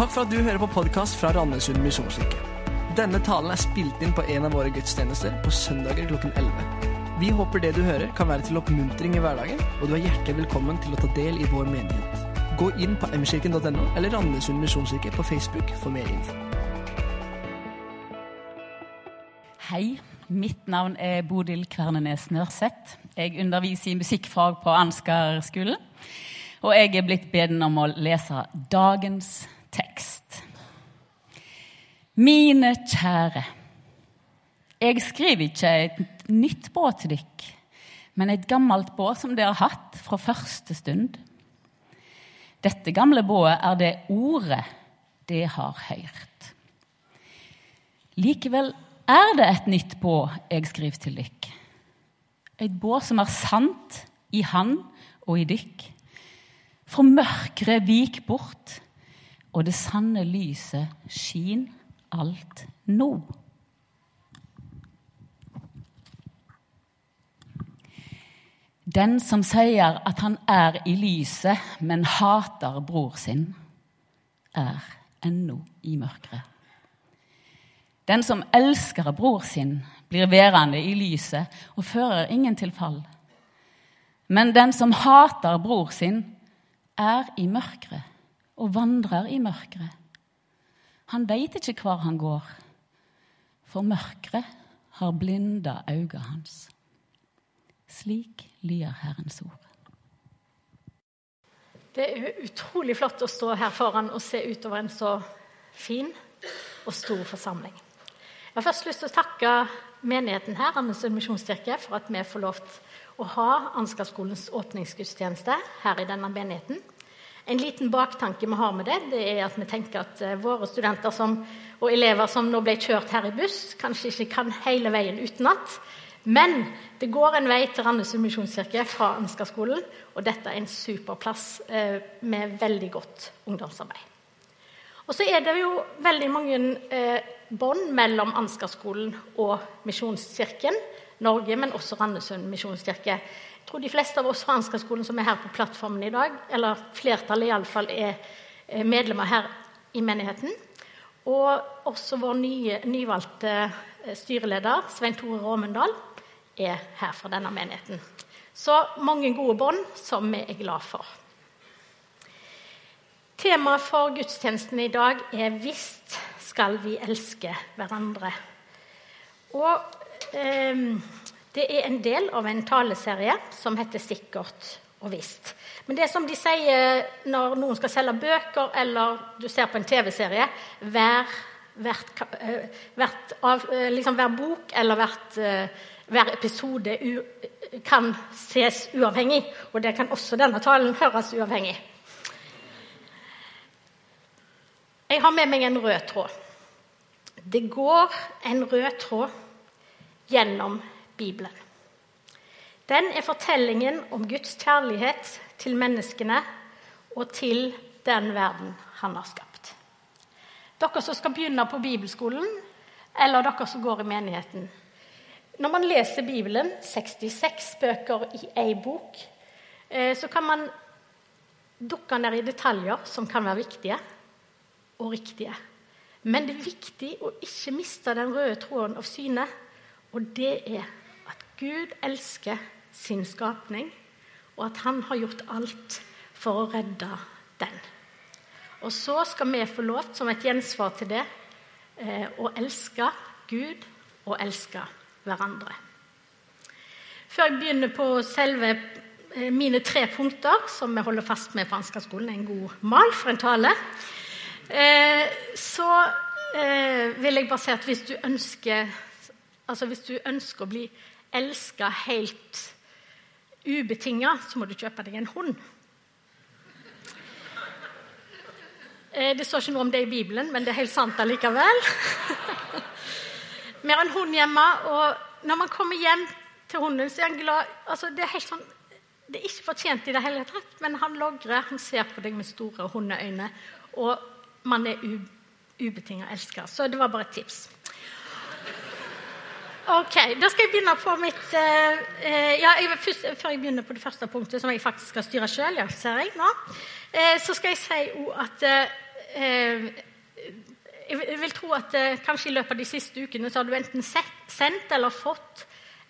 Takk for at du hører på podkast fra Randesund misjonskirke. Denne talen er spilt inn på en av våre gudstjenester på søndager klokken 11. Vi håper det du hører, kan være til oppmuntring i hverdagen, og du er hjertelig velkommen til å ta del i vår menighet. Gå inn på mkirken.no eller Randesund misjonskirke på Facebook for mer info. Hei, mitt navn er Bodil Kvernenes Nørseth. Jeg underviser i musikkfag på Ansgar-skolen. Og jeg er blitt beden om å lese dagens tekst. Mine kjære. Jeg skriver ikke et nytt båt til dere, men et gammelt båt som dere har hatt fra første stund. Dette gamle bået er det ordet det har hørt. Likevel er det et nytt båt jeg skriver til dere. Et båt som er sant i han og i dykk. For mørkere vik bort, og det sanne lyset skin alt nå. Den som sier at han er i lyset, men hater bror sin, er ennå i mørket. Den som elsker bror sin, blir værende i lyset og fører ingen til fall. Men den som hater bror sin, er i mørket og vandrer i mørket. Han veit ikke hvor han går, for mørket har blinda øynene hans. Slik lyder Herrens ord. Det er utrolig flott å stå her foran og se utover en så fin og stor forsamling. Jeg har først lyst til å takke menigheten her, misjonskirke, for at vi får lov til å ha Ansgarskolens åpningsgudstjeneste her i denne menigheten. En liten baktanke vi har med det, det er at vi tenker at eh, våre studenter som, og elever som nå ble kjørt her i buss, kanskje ikke kan hele veien utenat. Men det går en vei til Randesund misjonskirke fra Ansgarskolen, og dette er en super plass eh, med veldig godt ungdomsarbeid. Og så er det jo veldig mange eh, bånd mellom Ansgarskolen og Misjonskirken Norge, men også Randesund misjonskirke. Tror de fleste av oss fra Ansgarskolen som er her på plattformen i dag, eller flertallet iallfall, er medlemmer her i menigheten. Og også vår nye, nyvalgte eh, styreleder, Svein Tore Råmundal, er her fra denne menigheten. Så mange gode bånd som vi er glad for. Temaet for gudstjenesten i dag er 'Visst skal vi elske hverandre'. Og eh, Det er en del av en taleserie som heter 'Sikkert og visst'. Men det som de sier når noen skal selge bøker, eller du ser på en TV-serie hver, hvert, eh, hvert eh, liksom hver bok eller hvert eh, hver episode kan ses uavhengig, og det kan også denne talen høres uavhengig. Jeg har med meg en rød tråd. Det går en rød tråd gjennom Bibelen. Den er fortellingen om Guds kjærlighet til menneskene og til den verden han har skapt. Dere som skal begynne på bibelskolen, eller dere som går i menigheten, når man leser Bibelen, 66 bøker i ei bok, eh, så kan man dukke ned i detaljer som kan være viktige og riktige. Men det er viktig å ikke miste den røde tråden av syne. Og det er Gud elsker sin skapning, og at han har gjort alt for å redde den. Og så skal vi få lov, som et gjensvar til det, eh, å elske Gud og elske hverandre. Før jeg begynner på selve eh, mine tre punkter, som vi holder fast med på Ansgarskolen, en god mal for en tale, eh, så vil jeg bare si at hvis du ønsker Altså hvis du ønsker å bli elska helt ubetinga, så må du kjøpe deg en hund. Det står ikke noe om det i Bibelen, men det er helt sant allikevel. Vi har en hund hjemme, og når man kommer hjem til hunden, så er han glad altså, det, er sånn, det er ikke fortjent i det hele tatt, men han logrer, han ser på deg med store hundeøyne, og man er ubetinga elsker. Så det var bare et tips. Ok, Da skal jeg begynne på mitt uh, ja, jeg, først, Før jeg begynner på det første punktet, som jeg faktisk skal styre sjøl, ja, ser jeg nå, uh, så skal jeg si at uh, eh, Jeg vil tro at eh, kanskje i løpet av de siste ukene så har du enten sett, sendt eller fått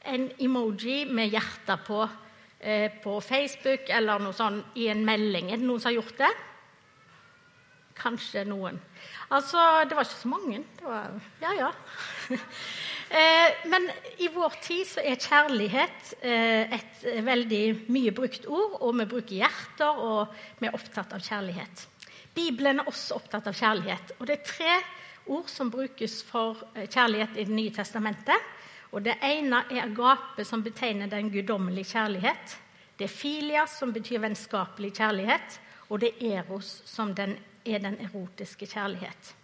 en emoji med hjerte på eh, på Facebook eller noe sånn i en melding. Er det noen som har gjort det? Kanskje noen. Altså, det var ikke så mange. Det var, ja, ja. Eh, men i vår tid så er kjærlighet eh, et veldig mye brukt ord, og vi bruker hjerter, og vi er opptatt av kjærlighet. Bibelen er også opptatt av kjærlighet, og det er tre ord som brukes for eh, kjærlighet i Det nye testamentet. Og Det ene er agape, som betegner den guddommelige kjærlighet. Det er filia, som betyr vennskapelig kjærlighet. Og det er eros, som den, er den erotiske kjærlighet.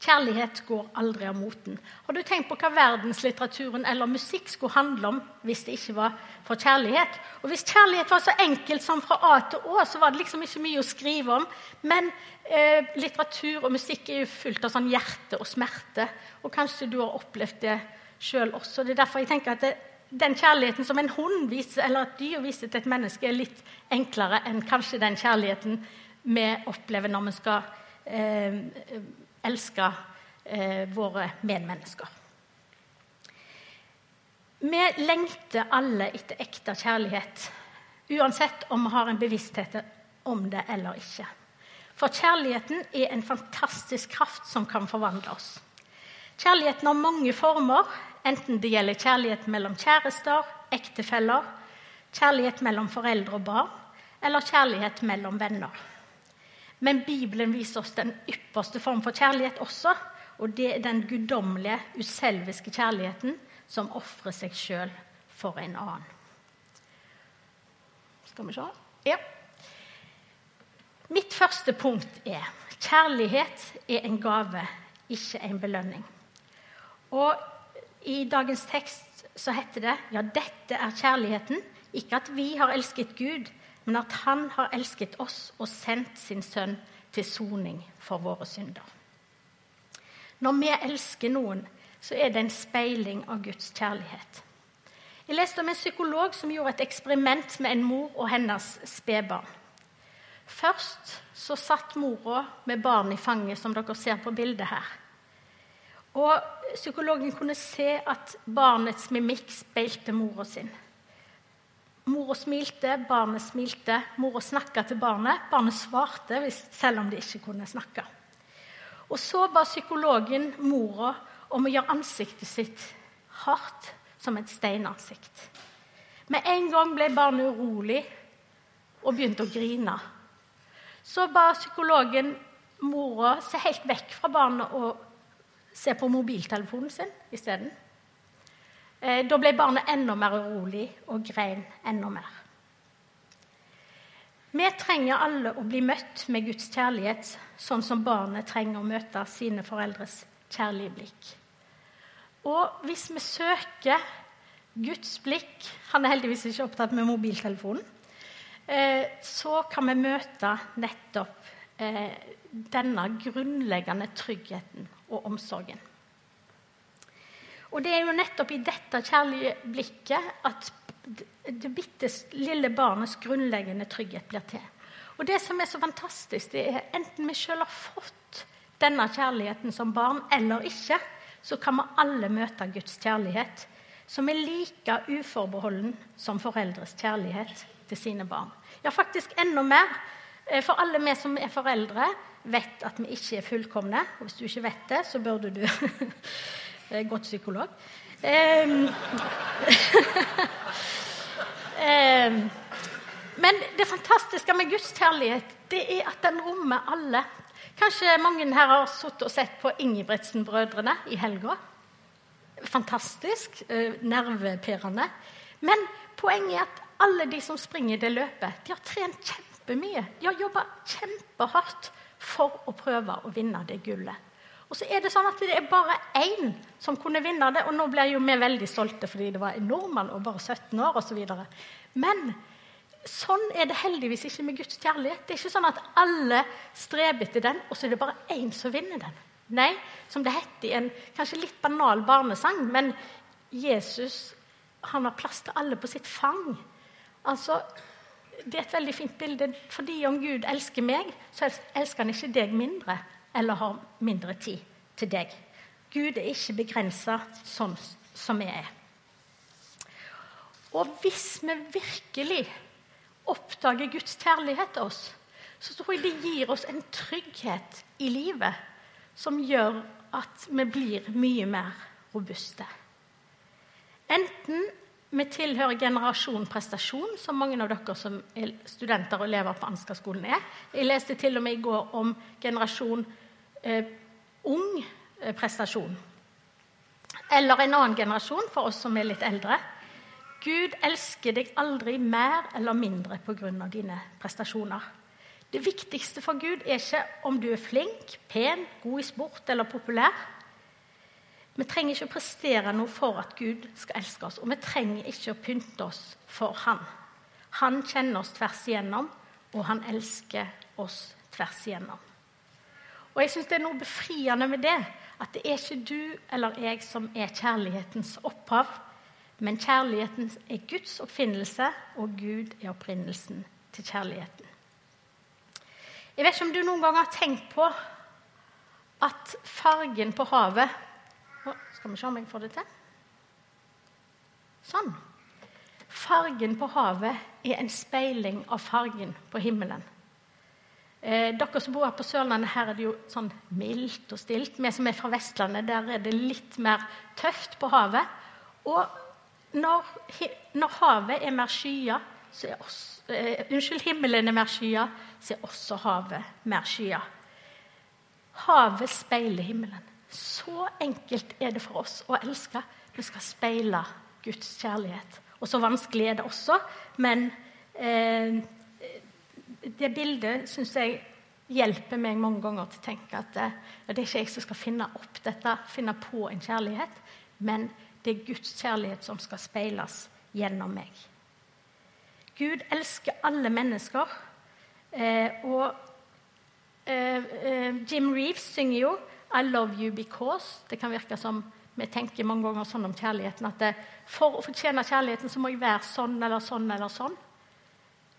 Kjærlighet går aldri av moten. Har du tenkt på hva verdenslitteraturen eller musikk skulle handle om hvis det ikke var for kjærlighet? Og Hvis kjærlighet var så enkelt som fra A til Å, så var det liksom ikke mye å skrive om. Men eh, litteratur og musikk er jo fullt av sånn hjerte og smerte. Og kanskje du har opplevd det sjøl også. Det er derfor jeg tenker at det, den kjærligheten som en hund viser, eller et dyr viser til et menneske, er litt enklere enn kanskje den kjærligheten vi opplever når vi skal eh, elske eh, våre medmennesker. Vi lengter alle etter ekte kjærlighet, uansett om vi har en bevissthet om det eller ikke. For kjærligheten er en fantastisk kraft som kan forvandle oss. Kjærligheten har mange former, enten det gjelder kjærlighet mellom kjærester, ektefeller, kjærlighet mellom foreldre og barn, eller kjærlighet mellom venner. Men Bibelen viser oss den ypperste form for kjærlighet også. Og det er den guddommelige, uselviske kjærligheten som ofrer seg sjøl for en annen. Skal vi se Ja. Mitt første punkt er kjærlighet er en gave, ikke en belønning. Og i dagens tekst så heter det ja, dette er kjærligheten. Ikke at vi har elsket Gud, men at han har elsket oss og sendt sin sønn til soning for våre synder. Når vi elsker noen, så er det en speiling av Guds kjærlighet. Jeg leste om en psykolog som gjorde et eksperiment med en mor og hennes spedbarn. Først så satt mora med barnet i fanget, som dere ser på bildet her. Og Psykologen kunne se at barnets mimikk speilte mora sin. Mora smilte, barnet smilte. Mora snakka til barnet. Barnet svarte selv om det ikke kunne snakke. Og Så ba psykologen mora om å gjøre ansiktet sitt hardt som et steinansikt. Med en gang ble barnet urolig og begynte å grine. Så ba psykologen mora se helt vekk fra barnet og se på mobiltelefonen sin isteden. Eh, da ble barnet enda mer urolig og grein enda mer. Vi trenger alle å bli møtt med Guds kjærlighet, sånn som barnet trenger å møte sine foreldres kjærlige blikk. Og hvis vi søker Guds blikk Han er heldigvis ikke opptatt med mobiltelefonen. Eh, så kan vi møte nettopp eh, denne grunnleggende tryggheten og omsorgen. Og det er jo nettopp i dette kjærlige blikket at det bitte lille barnets grunnleggende trygghet blir til. Og det som er så fantastisk, det er enten vi sjøl har fått denne kjærligheten som barn eller ikke, så kan vi alle møte Guds kjærlighet, som er like uforbeholden som foreldres kjærlighet til sine barn. Ja, faktisk enda mer. Eh, for alle vi som er foreldre, vet at vi ikke er fullkomne. Og hvis du ikke vet det, så burde du Godt psykolog. Um, um, men det fantastiske med Guds kjærlighet det er at den rommer alle. Kanskje mange her har sittet og sett på Ingebrigtsen-brødrene i helga. Fantastisk. Uh, nervepirrende. Men poenget er at alle de som springer det løpet, de har trent kjempemye. De har jobba kjempehardt for å prøve å vinne det gullet. Og så er det sånn at det er bare én som kunne vinne det. Og nå blir jo vi veldig stolte fordi det var en nordmann og bare 17 år osv. Men sånn er det heldigvis ikke med Guds kjærlighet. Det er ikke sånn at alle streber etter den, og så er det bare én som vinner den. Nei, som det heter i en kanskje litt banal barnesang, men Jesus han har plass til alle på sitt fang. Altså, det er et veldig fint bilde. Fordi om Gud elsker meg, så elsker han ikke deg mindre eller har mindre tid til deg. Gud er ikke begrensa sånn som vi er. Og hvis vi virkelig oppdager Guds kjærlighet til oss, så tror jeg det gir oss en trygghet i livet som gjør at vi blir mye mer robuste. Enten vi tilhører generasjon prestasjon, som mange av dere som er studenter og elever på Ansgar-skolen er. Jeg leste til og med i går om generasjon eh, ung eh, prestasjon. Eller en annen generasjon for oss som er litt eldre. Gud elsker deg aldri mer eller mindre pga. dine prestasjoner. Det viktigste for Gud er ikke om du er flink, pen, god i sport eller populær. Vi trenger ikke å prestere noe for at Gud skal elske oss, og vi trenger ikke å pynte oss for Han. Han kjenner oss tvers igjennom, og han elsker oss tvers igjennom. Og jeg syns det er noe befriende med det, at det er ikke du eller jeg som er kjærlighetens opphav, men kjærligheten er Guds oppfinnelse, og Gud er opprinnelsen til kjærligheten. Jeg vet ikke om du noen gang har tenkt på at fargen på havet Skal vi se om jeg får det til? Sånn. Fargen på havet er en speiling av fargen på himmelen. Eh, dere som bor her på Sørlandet, her er det jo sånn mildt og stilt. Vi som er fra Vestlandet, der er det litt mer tøft på havet. Og når, når havet er mer skya, så er også, eh, Unnskyld, himmelen er mer skya, så er også havet mer skya. Havet speiler himmelen. Så enkelt er det for oss å elske. Vi skal speile Guds kjærlighet. Og så vanskelig er det også, men eh, det bildet syns jeg hjelper meg mange ganger til å tenke at det, det er ikke jeg som skal finne opp dette, finne på en kjærlighet, men det er Guds kjærlighet som skal speiles gjennom meg. Gud elsker alle mennesker. Eh, og eh, eh, Jim Reeves synger jo 'I love you because'. Det kan virke som vi tenker mange ganger sånn om kjærligheten at det, for å fortjene kjærligheten så må jeg være sånn eller sånn eller sånn.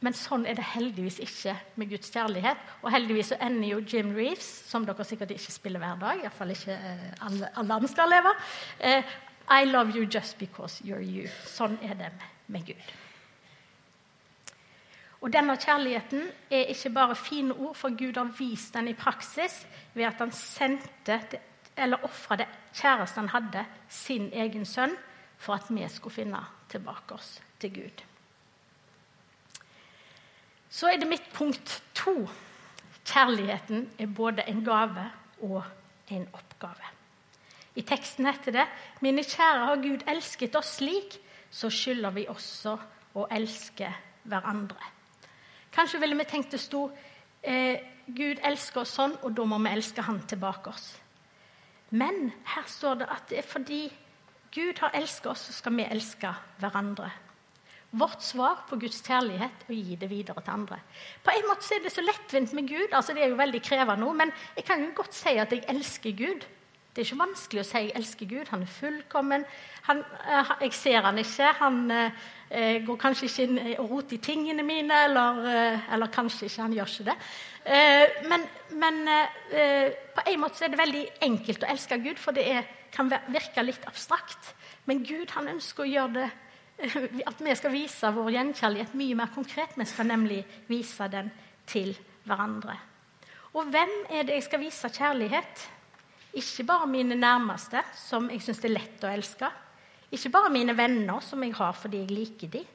Men sånn er det heldigvis ikke med Guds kjærlighet. Og heldigvis så ender jo Jim Reeves, som dere sikkert ikke spiller hver dag, iallfall ikke eh, alle, alle andre skal leve, eh, I love you just because you're you. Sånn er det med Gud. Og denne kjærligheten er ikke bare fine ord, for Gud har vist den i praksis ved at han sendte eller ofra det kjæreste han hadde, sin egen sønn, for at vi skulle finne tilbake oss til Gud. Så er det mitt punkt to. Kjærligheten er både en gave og en oppgave. I teksten heter det Mine kjære, har Gud elsket oss slik, så skylder vi også å elske hverandre. Kanskje ville vi tenkt det sto eh, Gud elsker oss sånn, og da må vi elske Han tilbake oss. Men her står det at det er fordi Gud har elsket oss, så skal vi elske hverandre. Vårt svar på Guds kjærlighet å gi det videre til andre. På en måte er det så lettvint med Gud. altså Det er jo veldig krevende men jeg kan jo godt si at jeg elsker Gud. Det er ikke vanskelig å si jeg elsker Gud. Han er fullkommen. Han, eh, jeg ser han ikke. Han eh, går kanskje ikke inn og roter i tingene mine, eller, eh, eller, kanskje ikke. Han gjør ikke det. Men, men på en måte er det veldig enkelt å elske Gud, for det er, kan virke litt abstrakt. Men Gud han ønsker å gjøre det at vi skal vise vår gjenkjærlighet mye mer konkret. Vi skal nemlig vise den til hverandre. Og hvem er det jeg skal vise kjærlighet? Ikke bare mine nærmeste, som jeg syns er lett å elske. Ikke bare mine venner, som jeg har fordi jeg liker dem.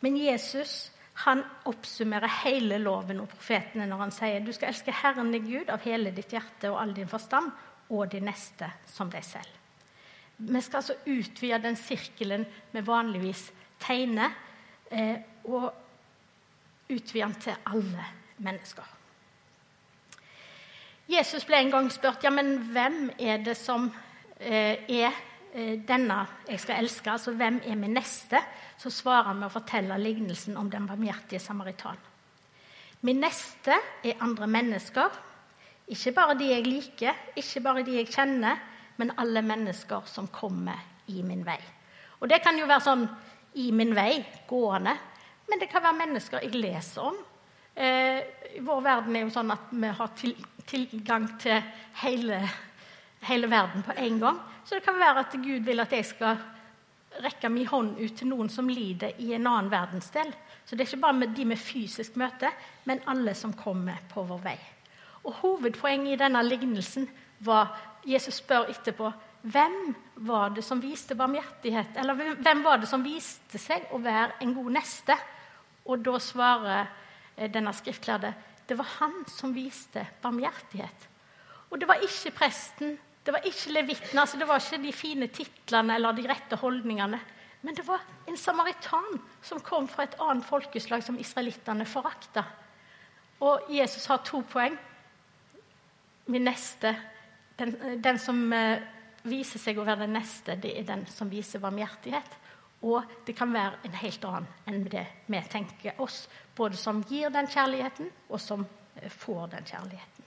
Men Jesus han oppsummerer hele loven og profetene når han sier du skal elske Herren din Gud av hele ditt hjerte og all din forstand, og de neste som deg selv. Vi skal altså utvide den sirkelen vi vanligvis tegner, eh, og utvide den til alle mennesker. Jesus ble en gang spurt ja, men hvem er det som eh, er eh, denne jeg skal elske. Altså hvem er min neste? Så svarer han med å fortelle lignelsen om den barmhjertige samaritan. Min neste er andre mennesker. Ikke bare de jeg liker, ikke bare de jeg kjenner, men alle mennesker som kommer i min vei. Og det kan jo være sånn i min vei, gående. men det kan være mennesker jeg leser om. Eh, vår verden er jo sånn at vi har til, tilgang til hele, hele verden på en gang. Så det kan være at Gud vil at jeg skal rekke min hånd ut til noen som lider i en annen verdensdel. Så det er ikke bare de med fysisk møte, men alle som kommer på vår vei. Og Hovedpoenget i denne lignelsen var Jesus spør etterpå hvem var det som viste barmhjertighet? Eller hvem var det som viste seg å være en god neste? Og da svarer eh, denne skriftlærde det var han som viste barmhjertighet. Og det var ikke presten, det var ikke levitten, altså det var ikke de fine titlene eller de rette holdningene. Men det var en samaritan som kom fra et annet folkeslag som israelittene forakta. Og Jesus har to poeng. Min neste, den, den som eh, viser seg å være den neste, det er den som viser barmhjertighet. Og det kan være en helt annen enn det vi tenker oss, både som gir den kjærligheten, og som eh, får den kjærligheten.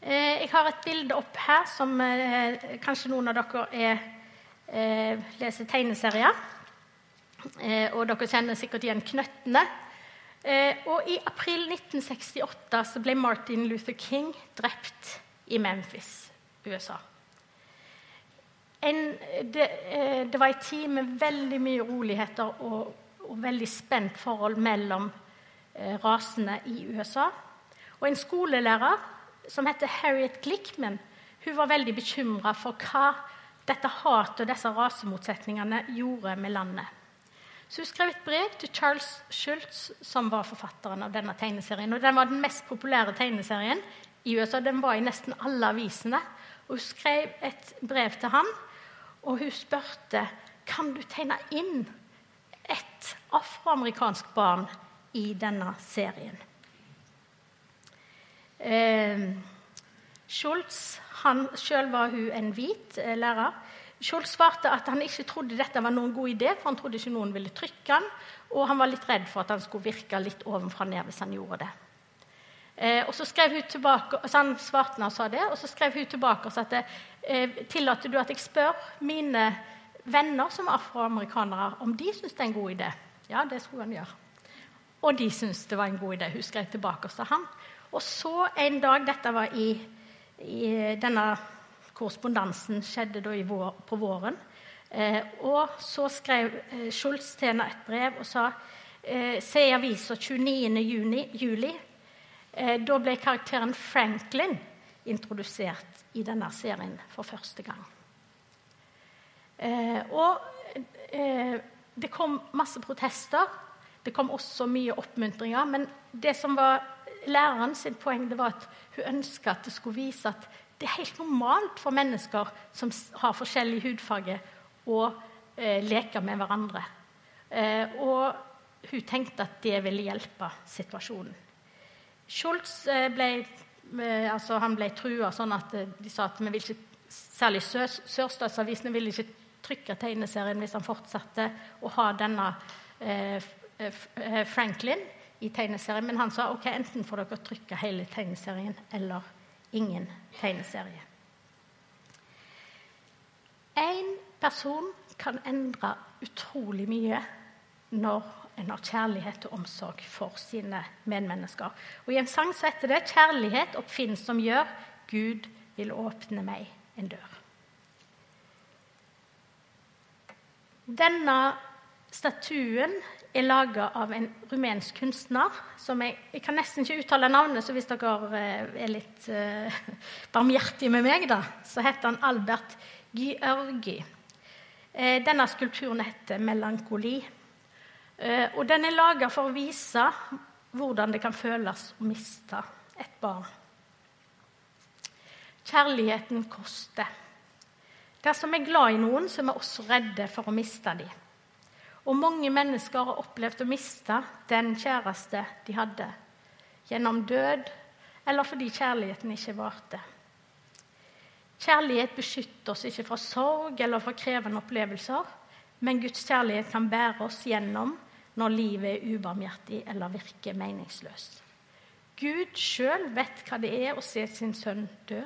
Eh, jeg har et bilde opp her som eh, kanskje noen av dere er, leser tegneserier. Og dere kjenner sikkert igjen Knøttene. Og i april 1968 så ble Martin Luther King drept i Memphis, USA. En, det, eh, det, var en tid med veldig mye roligheter og, og veldig spent forhold mellom eh, rasene i USA. Og en skolelærer som heter Harriet Glickman, hun var veldig bekymra for hva dette hatet og disse rasemotsetningene gjorde med landet. Så hun skrev et brev til Charles Schultz, som var forfatteren av denne tegneserien. og Den var den mest populære tegneserien i USA. Den var i nesten alle avisene. Og Hun skrev et brev til ham og hun spurte kan du tegne inn et afroamerikansk barn i denne serien. Eh, Schultz, han, Selv var hun en hvit eh, lærer. Schultz svarte at han ikke trodde dette var noen god idé, for han trodde ikke noen ville trykke han, og han var litt redd for at han skulle virke litt ovenfra ned hvis han gjorde det. Eh, og så skrev hun tilbake, så når han sa det, og så skrev hun tilbake at eh, tillater du at jeg spør mine venner som er afroamerikanere om de syns det er en god idé. Ja, det skulle han gjøre. Og de syntes det var en god idé. Hun skrev tilbake til han. Og så en dag Dette var i, i denne korrespondansen skjedde da vår, på våren. Eh, og så skrev eh, Schultz til henne et brev og sa eh, Se i avisa 29. Eh, da ble karakteren Franklin introdusert i denne serien for første gang. Eh, og eh, det kom masse protester. Det kom også mye oppmuntringer. Men det som var læreren sitt poeng, det var at hun ønska at det skulle vise at det er helt normalt for mennesker som har forskjellig hudfarge, å leke med hverandre. Og hun tenkte at det ville hjelpe situasjonen. Schultz eh, ble, eh, altså ble trua sånn at eh, de sa at vi vil ikke, særlig sørstatsavisene ville ikke trykke tegneserien hvis han fortsatte å ha denne eh, Franklin i tegneserien. Men han sa ok, enten får dere trykke hele tegneserien eller ingen tegneserie. Én person kan endre utrolig mye når en har kjærlighet og omsorg for sine medmennesker. Og I en sang så heter det 'Kjærlighet oppfinnsom gjør Gud vil åpne meg en dør'. Denne statuen er laga av en rumensk kunstner som jeg, jeg, kan nesten ikke uttale navnet, så hvis dere eh, er litt uh, barmhjertige med meg, da, så heter han Albert György. Uh, denne skulpturen heter 'Melankoli'. Eh, og den er laga for å vise hvordan det kan føles å miste et barn. Kjærligheten koster. Dersom vi er glad i noen, så er vi også redde for å miste dem. Og mange mennesker har opplevd å miste den kjæreste de hadde, gjennom død eller fordi kjærligheten ikke varte. Kjærlighet beskytter oss ikke fra sorg eller fra krevende opplevelser, men Guds kjærlighet kan bære oss gjennom når livet er ubarmhjertig eller virker meningsløst. Gud sjøl vet hva det er å se sin sønn dø,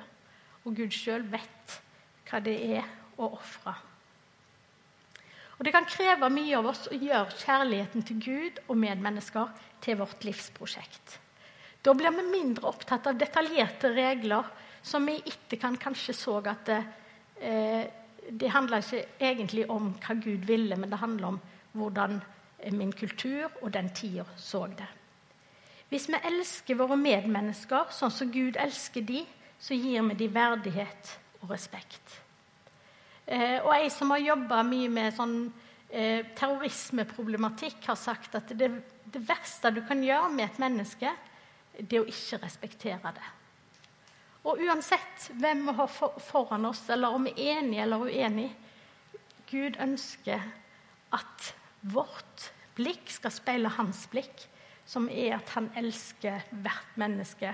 og Gud sjøl vet hva det er å ofre. Og det kan kreve mye av oss å gjøre kjærligheten til Gud og medmennesker til vårt livsprosjekt. Da blir vi mindre opptatt av detaljerte regler som vi i etterkant kanskje så at det, eh, det handla ikke egentlig om hva Gud ville, men det handler om hvordan min kultur og den tida så det. Hvis vi elsker våre medmennesker sånn som Gud elsker de, så gir vi dem verdighet og respekt. Eh, og ei som har jobba mye med sånn eh, terrorismeproblematikk, har sagt at det, det verste du kan gjøre med et menneske, det er å ikke respektere det. Og uansett hvem vi har foran oss, eller om vi er enige eller uenige Gud ønsker at vårt blikk skal speile hans blikk, som er at han elsker hvert menneske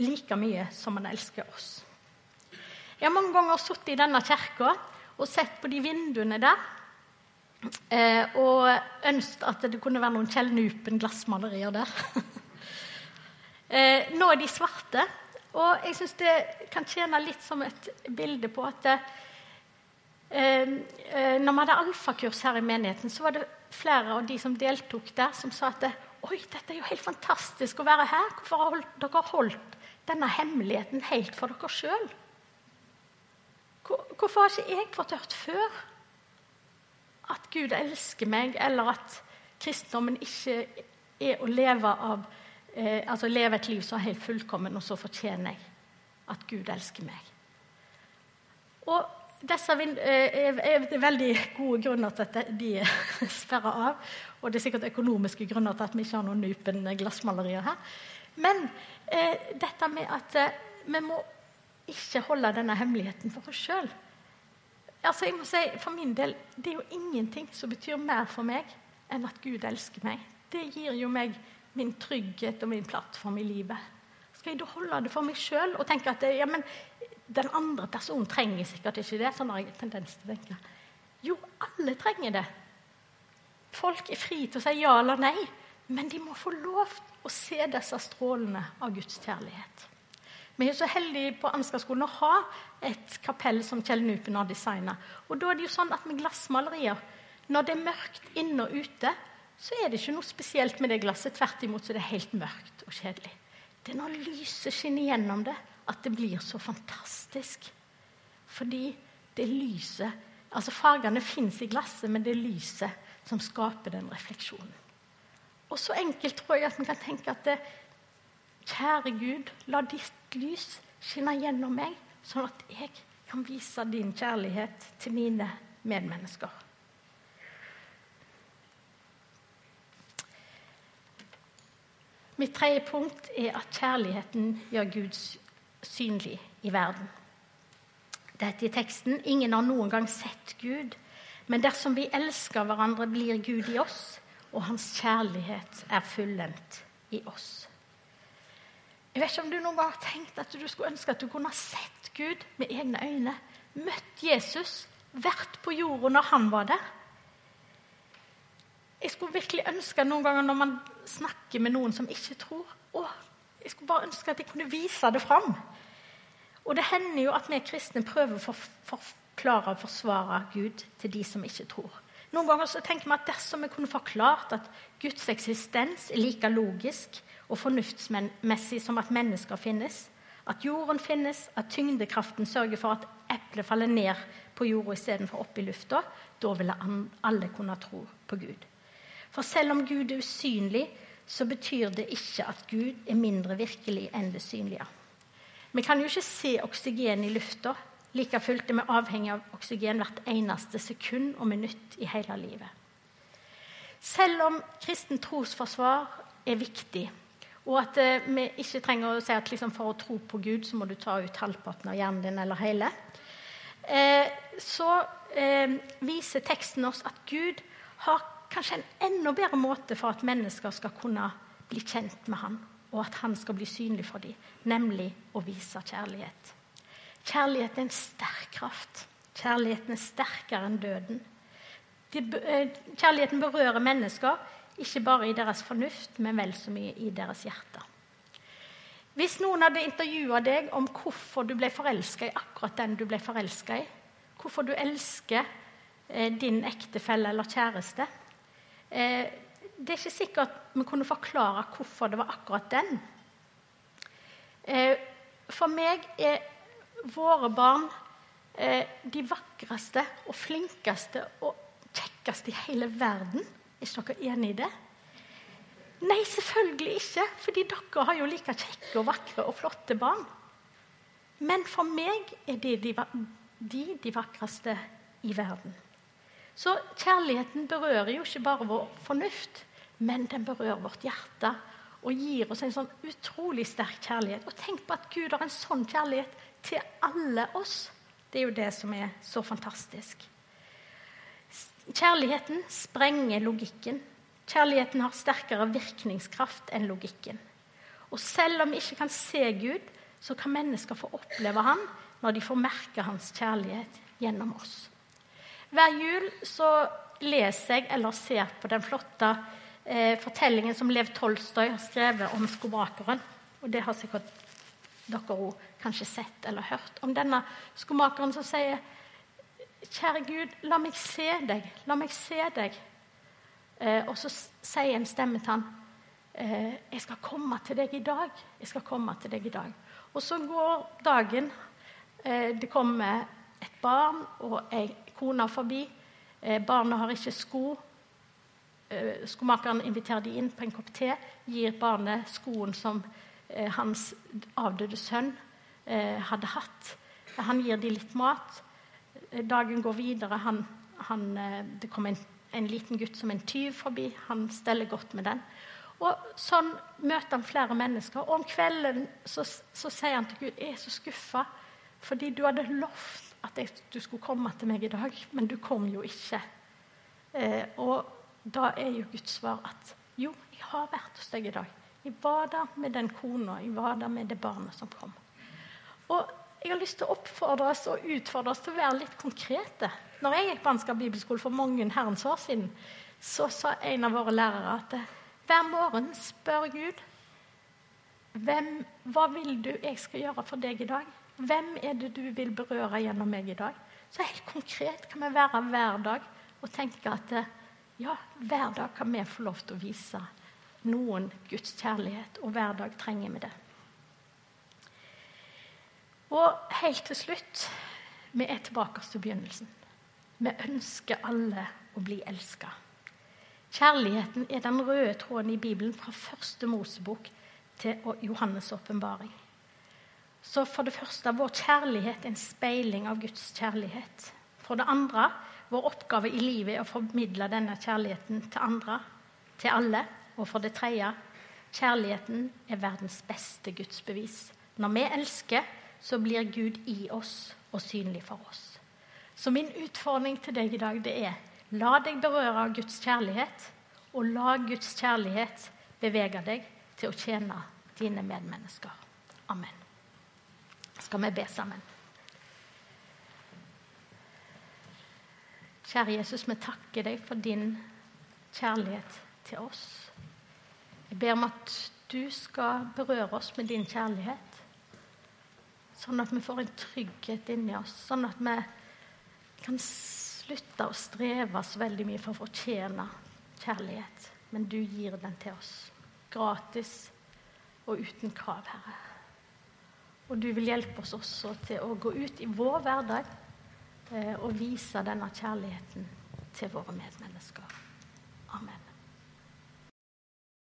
like mye som han elsker oss. Jeg har mange ganger sittet i denne kirka og sett på de vinduene der. Eh, og ønsket at det kunne være noen Kjell Nupen-glassmalerier der. eh, nå er de svarte, og jeg syns det kan tjene litt som et bilde på at det, eh, Når vi hadde alfakurs her i menigheten, så var det flere av de som deltok der, som sa at Oi, dette er jo helt fantastisk å være her. Hvorfor har dere holdt denne hemmeligheten helt for dere sjøl? Hvorfor har ikke jeg fått hørt før at Gud elsker meg, eller at kristendommen ikke er å leve av eh, altså leve et liv som er helt fullkommen, og så fortjener jeg at Gud elsker meg. Og disse eh, er det veldig gode grunner til at de sperrer av. Og det er sikkert økonomiske grunner til at vi ikke har noen Nupen glassmalerier her. Men eh, dette med at eh, vi må ikke holde denne hemmeligheten for oss sjøl. Altså, jeg må si, for min del, det er jo ingenting som betyr mer for meg enn at Gud elsker meg. Det gir jo meg min trygghet og min plattform i livet. Skal jeg da holde det for meg sjøl og tenke at ja, men, den andre personen trenger sikkert ikke det? Sånn har jeg tendens til å tenke. Jo, alle trenger det. Folk er fri til å si ja eller nei, men de må få lov å se disse strålene av Guds kjærlighet. Vi er så heldige på Ansgarskolen å ha et kapell som Kjell Nupen har designa. Og da er det jo sånn at med glassmalerier, når det er mørkt inne og ute, så er det ikke noe spesielt med det glasset. Tvert imot så er det helt mørkt og kjedelig. Det er når lyset skinner gjennom det, at det blir så fantastisk. Fordi det lyset Altså Fargene fins i glasset, men det er lyset som skaper den refleksjonen. Og så enkelt tror jeg at vi kan tenke at det, Kjære Gud, la ditt lys skinne gjennom meg, sånn at jeg kan vise din kjærlighet til mine medmennesker. Mitt tredje punkt er at kjærligheten gjør Gud synlig i verden. Dette i teksten ingen har noen gang sett Gud, men dersom vi elsker hverandre, blir Gud i oss, og hans kjærlighet er fullendt i oss. Jeg vet ikke om du noen gang har tenkt at du skulle ønske at du kunne ha sett Gud med egne øyne. Møtt Jesus, vært på jorda når han var der. Jeg skulle virkelig ønske noen ganger når man snakker med noen som ikke tror å, Jeg skulle bare ønske at jeg kunne vise det fram. Og det hender jo at vi kristne prøver å forklare og forsvare Gud til de som ikke tror. Noen ganger så tenker vi at dersom vi kunne forklart at Guds eksistens er like logisk og fornuftsmessig som at mennesker finnes, at jorden finnes, at tyngdekraften sørger for at eplet faller ned på jorda istedenfor opp i lufta, da ville alle kunne tro på Gud. For selv om Gud er usynlig, så betyr det ikke at Gud er mindre virkelig enn det synlige. Vi kan jo ikke se oksygen i lufta. Like fullt er vi avhengig av oksygen hvert eneste sekund og minutt i hele livet. Selv om kristen trosforsvar er viktig, og at eh, vi ikke trenger å si at liksom for å tro på Gud så må du ta ut halvparten av hjernen din eller hele, eh, så eh, viser teksten oss at Gud har kanskje en enda bedre måte for at mennesker skal kunne bli kjent med han, og at han skal bli synlig for dem, nemlig å vise kjærlighet. Kjærlighet er en sterk kraft. Kjærligheten er sterkere enn døden. Eh, kjærligheten berører mennesker, ikke bare i deres fornuft, men vel så mye i deres hjerte. Hvis noen hadde intervjua deg om hvorfor du ble forelska i akkurat den du ble forelska i, hvorfor du elsker eh, din ektefelle eller kjæreste. Eh, det er ikke sikkert vi kunne forklare hvorfor det var akkurat den. Eh, for meg er våre barn eh, de vakreste og flinkeste og kjekkeste i hele verden. Er ikke dere enig i det? Nei, selvfølgelig ikke, fordi dere har jo like kjekke og vakre og flotte barn. Men for meg er de de, de, de vakreste i verden. Så kjærligheten berører jo ikke bare vår fornuft, men den berører vårt hjerte og gir oss en sånn utrolig sterk kjærlighet. Og tenk på at Gud har en sånn kjærlighet til alle oss. Det er jo det som er så fantastisk. Kjærligheten sprenger logikken. Kjærligheten har sterkere virkningskraft enn logikken. Og selv om vi ikke kan se Gud, så kan mennesker få oppleve ham når de får merke hans kjærlighet gjennom oss. Hver jul så leser jeg eller ser på den flotte eh, fortellingen som Lev Tolstoy har skrevet om skomakeren. Og det har sikkert dere òg kanskje sett eller hørt. Om denne skomakeren som sier Kjære Gud, la meg se deg. La meg se deg. Eh, og så sier en stemme til han eh, Jeg skal komme til deg i dag. Jeg skal komme til deg i dag. Og så går dagen. Eh, det kommer et barn og ei kone forbi. barna har ikke sko. Eh, skomakeren inviterer de inn på en kopp te, gir barnet skoen som eh, hans avdøde sønn eh, hadde hatt. Han gir de litt mat. Dagen går videre. Han, han, det kommer en, en, liten gutt som en tyv forbi. Han steller godt med den. Og Sånn møter han flere mennesker. Og om kvelden så, så sier han til Gud jeg er så skuffa fordi du hadde lovt at jeg, du skulle komme til meg i dag, men du kom jo ikke. Eh, og da er jo Guds svar at jo, jeg har vært hos deg i dag. Jeg var der med den kona, jeg var der med det barnet som kom. Og jeg har lyst til å oppfordre oss og utfordre oss til å være litt konkrete. Når jeg gikk på Ansgar bibelskole for mange herrens år siden, så sa en av våre lærere at hver morgen spør Gud hvem, hva vil du jeg skal gjøre for deg i dag? Hvem er det du vil berøre gjennom meg i dag? Så helt konkret kan vi være hver dag og tenke at ja, hver dag kan vi få lov til å vise noen Guds kjærlighet, og hver dag trenger vi det. Og helt til slutt vi er tilbake til begynnelsen. Vi ønsker alle å bli elska. Kjærligheten er den røde tråden i Bibelen fra første Mosebok til Johannes' åpenbaring. Så for det første vår kjærlighet er en speiling av Guds kjærlighet. For det andre vår oppgave i livet er å formidle denne kjærligheten til andre, til alle. Og for det tredje kjærligheten er verdens beste gudsbevis. Når vi elsker, så blir Gud i oss og synlig for oss. Så min utfordring til deg i dag det er la deg berøre av Guds kjærlighet, og la Guds kjærlighet bevege deg til å tjene dine medmennesker. Amen. Skal vi be sammen? Kjære Jesus, vi takker deg for din kjærlighet til oss. Jeg ber om at du skal berøre oss med din kjærlighet, sånn at vi får en trygghet inni oss, sånn at vi kan slutte å streve så veldig mye for å fortjene kjærlighet, men du gir den til oss gratis og uten krav, Herre. Og du vil hjelpe oss også til å gå ut i vår hverdag og eh, vise denne kjærligheten til våre medmennesker.